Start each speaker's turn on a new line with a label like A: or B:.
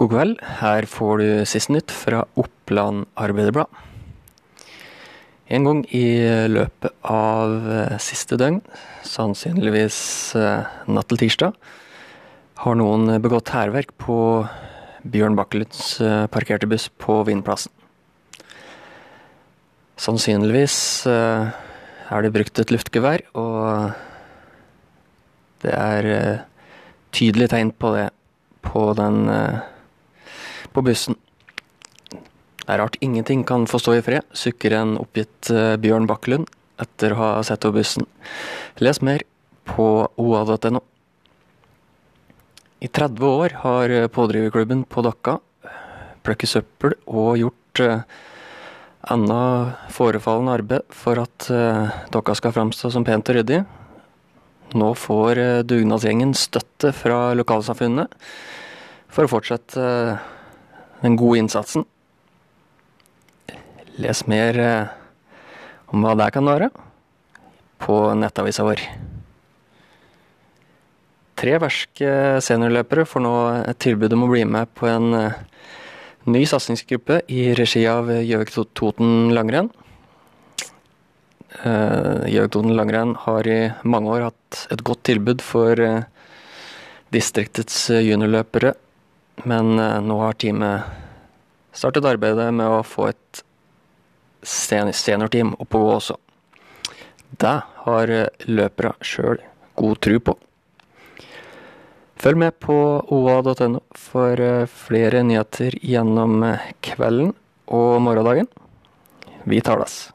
A: God kveld. Her får du siste nytt fra Oppland Arbeiderblad. En gang i løpet av eh, siste døgn, sannsynligvis eh, natt til tirsdag, har noen begått hærverk på Bjørn Bakkeluds eh, parkerte buss på Vindplassen. Sannsynligvis er det brukt et luftgevær, og det er tydelig tegn på det på den på bussen. Det er rart ingenting kan få stå i fred, sukker en oppgitt uh, Bjørn Bakkelund etter å ha sett over bussen. Les mer på oa.no. I 30 år har pådriverklubben på Dokka plukket søppel og gjort enda forefallende arbeid for at Dokka skal framstå som pent og ryddig. Nå får dugnadsgjengen støtte fra lokalsamfunnet for å fortsette den gode innsatsen. Les mer eh, om hva det kan være på nettavisa vår. Tre verske seniorløpere får nå et tilbud om å bli med på en eh, ny satsingsgruppe i regi av Gjøvik-Toten langrenn. Eh, Gjøvik-Toten langrenn har i mange år hatt et godt tilbud for distriktets juniorløpere men eh, nå har teamet startet arbeidet med å få et seniorteam opp å gå også. Det har eh, løpere sjøl god tro på. Følg med på oa.no for eh, flere nyheter gjennom kvelden og morgendagen. Vi tales.